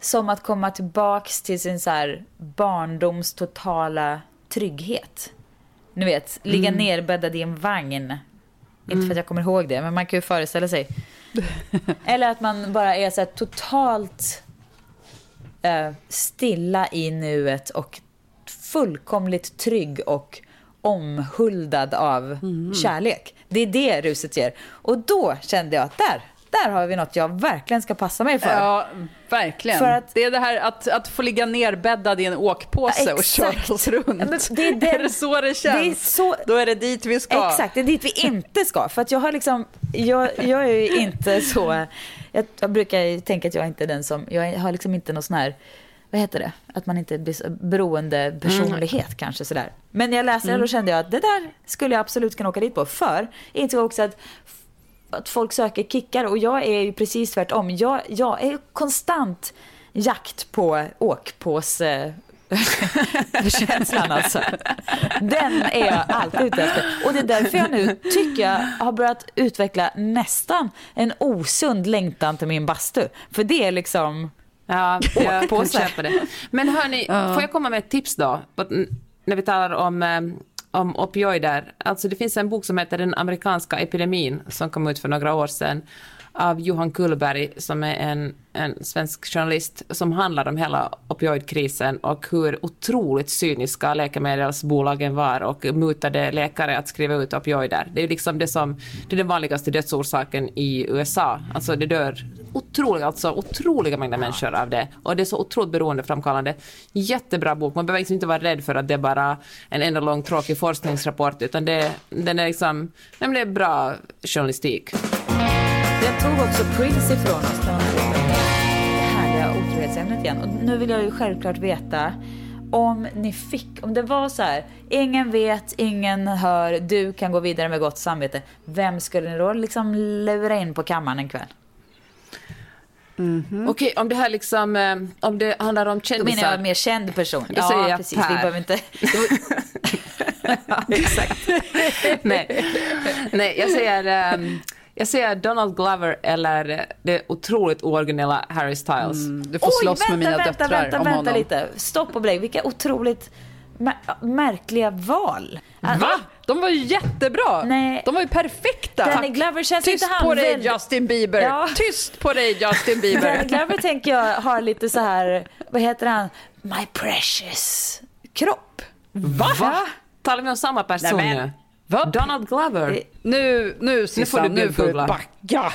som att komma tillbaks till sin så här barndoms totala trygghet. Ni vet, ligga Mm. nerbäddad i en vagn. Inte för att jag kommer ihåg det, men man kan ju föreställa sig. Eller att man bara är så totalt eh, stilla i nuet och fullkomligt trygg och omhuldad av kärlek. Det är det ruset ger. Och då kände jag att där, där har vi något jag verkligen ska passa mig för. Ja, verkligen. För att- det är det här att, att få ligga nerbäddad i en åkpåse Ja, och köra exakt. oss runt. Men det är den- är det så det känns? Det är så- Då är det dit vi ska. Exakt, det är dit vi inte ska. För att jag har liksom, jag, jag är ju inte så, jag, jag brukar tänka att jag inte är den som, jag har liksom inte någon sån här, vad heter det, att man inte blir så beroende personlighet kanske sådär. Men när jag läste det då kände jag att det där skulle jag absolut kunna åka dit på. För, jag insåg också att att folk söker kickar och jag är ju precis tvärtom. Jag, jag är konstant jakt på åkpåse känslan alltså. Den är jag alltid ute efter. Och det är därför jag nu tycker jag har börjat utveckla nästan en osund längtan till min bastu. För det är liksom... Ja, jag Åkpåse. köpa det. Men hörni, får jag komma med ett tips då? På- När vi talar om, eh, om opioider. Alltså det finns en bok som heter Den amerikanska epidemin som kom ut för några år sedan av Johan Kullberg som är en, en svensk journalist som handlar om hela opioidkrisen och hur otroligt cyniska läkemedelsbolagen var och mutade läkare att skriva ut opioider. Det är liksom det som, det är den vanligaste dödsorsaken i USA. Alltså det dör otroliga, alltså otroliga mängder människor av det. Och det är så otroligt beroendeframkallande. Jättebra bok. Man behöver liksom inte vara rädd för att det är bara en enda lång tråkig forskningsrapport, utan det, den är liksom, det är bra journalistik. Jag tog också Prince ifrån oss när man pratade om det härliga otrohetsämnet igen. Och nu vill jag ju självklart veta om ni fick, om det var så här, ingen vet, ingen hör, du kan gå vidare med gott samvete. Vem skulle ni då liksom lura in på kammaren en kväll? Okej, om det här liksom, eh, om det handlar om Då menar jag kändisar. en mer känd person. Då säger jag precis. Per. Vi behöver inte... ja, exakt. Nej. Nej, jag säger, ehm, jag säger Donald Glover eller det otroligt ooriginella Harry Styles. Du får slåss med mina vänta, döttrar vänta, om vänta honom. lite. Stopp och belägg. Vilka otroligt mär- märkliga val. Va? De var ju jättebra! Nej. De var ju perfekta! Danny Glover känns Tyst inte han på dig väldigt- Justin Bieber! Ja. Tyst på dig Justin Danny Bieber! Glover tänker jag har lite så här, vad heter han? My precious kropp. Va? Va? Talar vi om samma person nu? Va? Donald Glover? Nu, nu Sissan, du nu får du backa.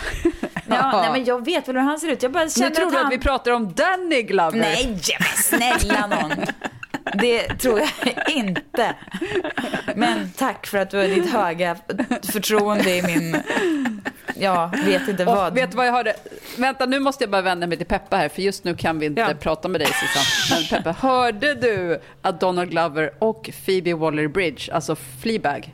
Ja, nej, men jag vet väl hur han ser ut. Jag bara Nu känner tror att du han... att vi pratar om Danny Glover? Nej, snälla någon. Det tror jag inte. Men tack för att du har ditt höga förtroende i min... Jag vet inte Och vad. vet du vad jag hörde? Vänta, nu måste jag bara vända mig till Peppa här, för just nu kan vi inte Ja. prata med dig Susanne. Men Peppa, hörde du att Donald Glover och Phoebe Waller-Bridge, alltså Fleabag,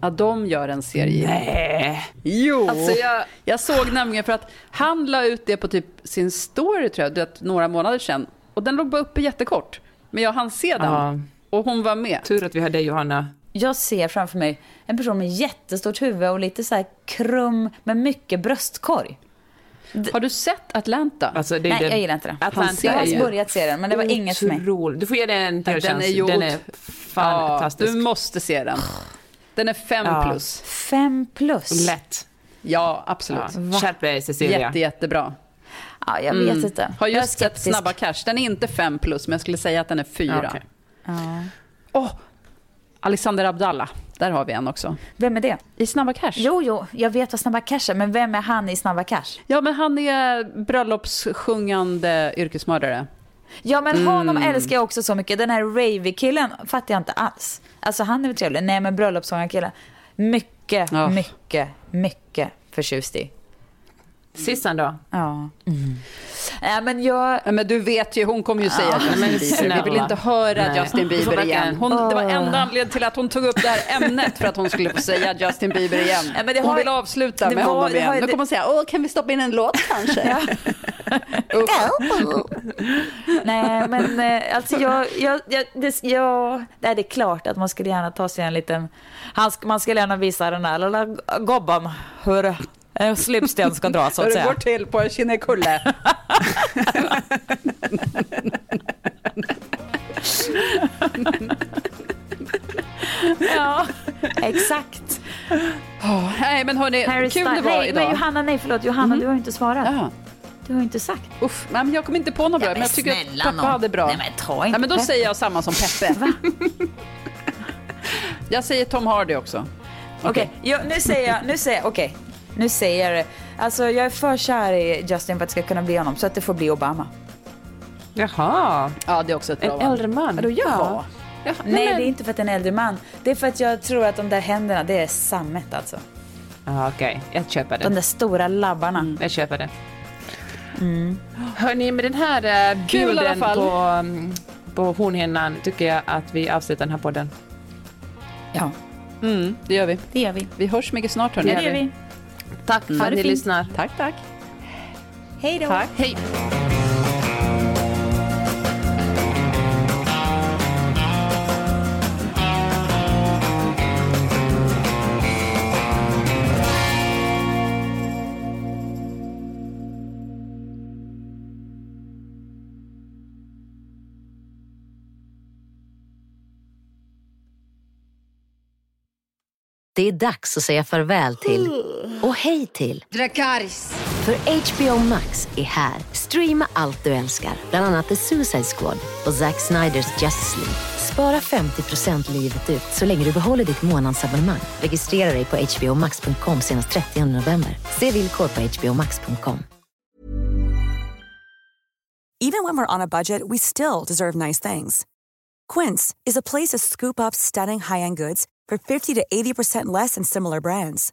att de gör en serie? Nej. Jo! Alltså, jag- jag... såg nämligen för att han la ut det på typ sin story tror jag, några månader sedan. Och den låg bara uppe jättekort. Men jag hann se den. Ja. Och hon var med. Tur att vi har dig Johanna. Jag ser framför mig en person med jättestort huvud och lite så här krum med mycket bröstkorg. Har du sett Atlanta? Alltså, det är Nej, det- jag gillar inte den. Atlanta Jag har börjat se den, men det var inget för mig. otroligt. Du får ge den en till Den är Den är fantastisk. Ja, du måste se den. Den är fem Ja. plus. Fem plus. Lätt. Ja, absolut. Ja. Skärp dig Cecilia. Jätte, jättebra. Ja, jag vet inte. Mm. Har Jag är just sett. Snabba Cash. Den är inte fem plus, men jag skulle säga att den är fyra. Ja, okej. Ja. Åh, Alexander Abdallah. Där har vi en också. Vem är det? I Snabba Cash. Jo, jo, jag vet vad Snabba Cash är, men vem är han i Snabba Cash? Ja, men han är bröllopssjungande yrkesmördare. Ja, men honom Mm. älskar jag också så mycket. Den här Ravy-killen fattar jag inte alls. Alltså han är väl trevlig. Nej, men bröllopssångarkillen. Mycket, Ja. mycket, mycket förtjust i. Sissan då? Ja. Nej, men jag... Ja, men du vet ju, hon kommer ju säga Ja, Justin Bieber. Vi vill inte höra Nej. Justin Bieber igen. Hon, det var enda anledningen till att hon tog upp det här ämnet för att hon skulle få säga Justin Bieber igen. Ja, men det hon har- vill avsluta det med var- honom det har- igen. Nu kommer hon säga, Åh, kan vi stoppa in en låt kanske? Nej, men eh, alltså jag, jag, jag, det, jag, nej, det är klart att man skulle gärna ta sig en liten, han, man skulle gärna visa den där lilla gobben hur slipsten ska dras så Hur att det går säga. till på Kinnekulle. Ja, exakt. Nej, men hörni, Harry kul det Styles- var nej, idag. Men Johanna, nej förlåt. Johanna, du har inte svarat. Ja. Du har inte sagt. Uff, men jag kom inte på något bra, men jag tycker att Peppe nån. hade bra. Nej, men ta inte Nej, men då Peppe. säger jag samma som Peppe. jag säger Tom Hardy också. Okej, ja, nu säger jag, nu säger jag, okej. Nu säger jag det. Alltså jag är för kär i Justin för att det ska kunna bli honom, så att det får bli Obama. Jaha. Ja, det är också ett bra En äldre man? Vadå, ja? Ja, Nej, men- det är inte för att det är en äldre man. Det är för att jag tror att de där händerna, det är sammet alltså. Ja, Okej, jag köper De det. där stora labbarna. Jag köper det. Hörni, med den här uh, Kul bilden på, um, på hornhinnan tycker jag att vi avslutar den här podden. Ja, Mm, det gör vi. det gör vi. Vi hörs mycket snart, hörni. Det gör vi. Tack för Ha att ni fint. lyssnar. Tack, tack. Hej då. Tack. Hej! Det är dags att säga farväl till och hej till Dracarys. För HBO Max är här. Streama allt du älskar, bland annat The Suicide Squad och Zack Sniders Justice League. Spara 50% livet ut så länge du behåller ditt månadsabonnemang. Registrera dig på hbomax.com senast 30 november. Se villkor på hbomax.com. Even when we're on a budget, we still deserve nice things. Quince is a place to scoop up stunning high-end goods for 50 to 80% less than similar brands.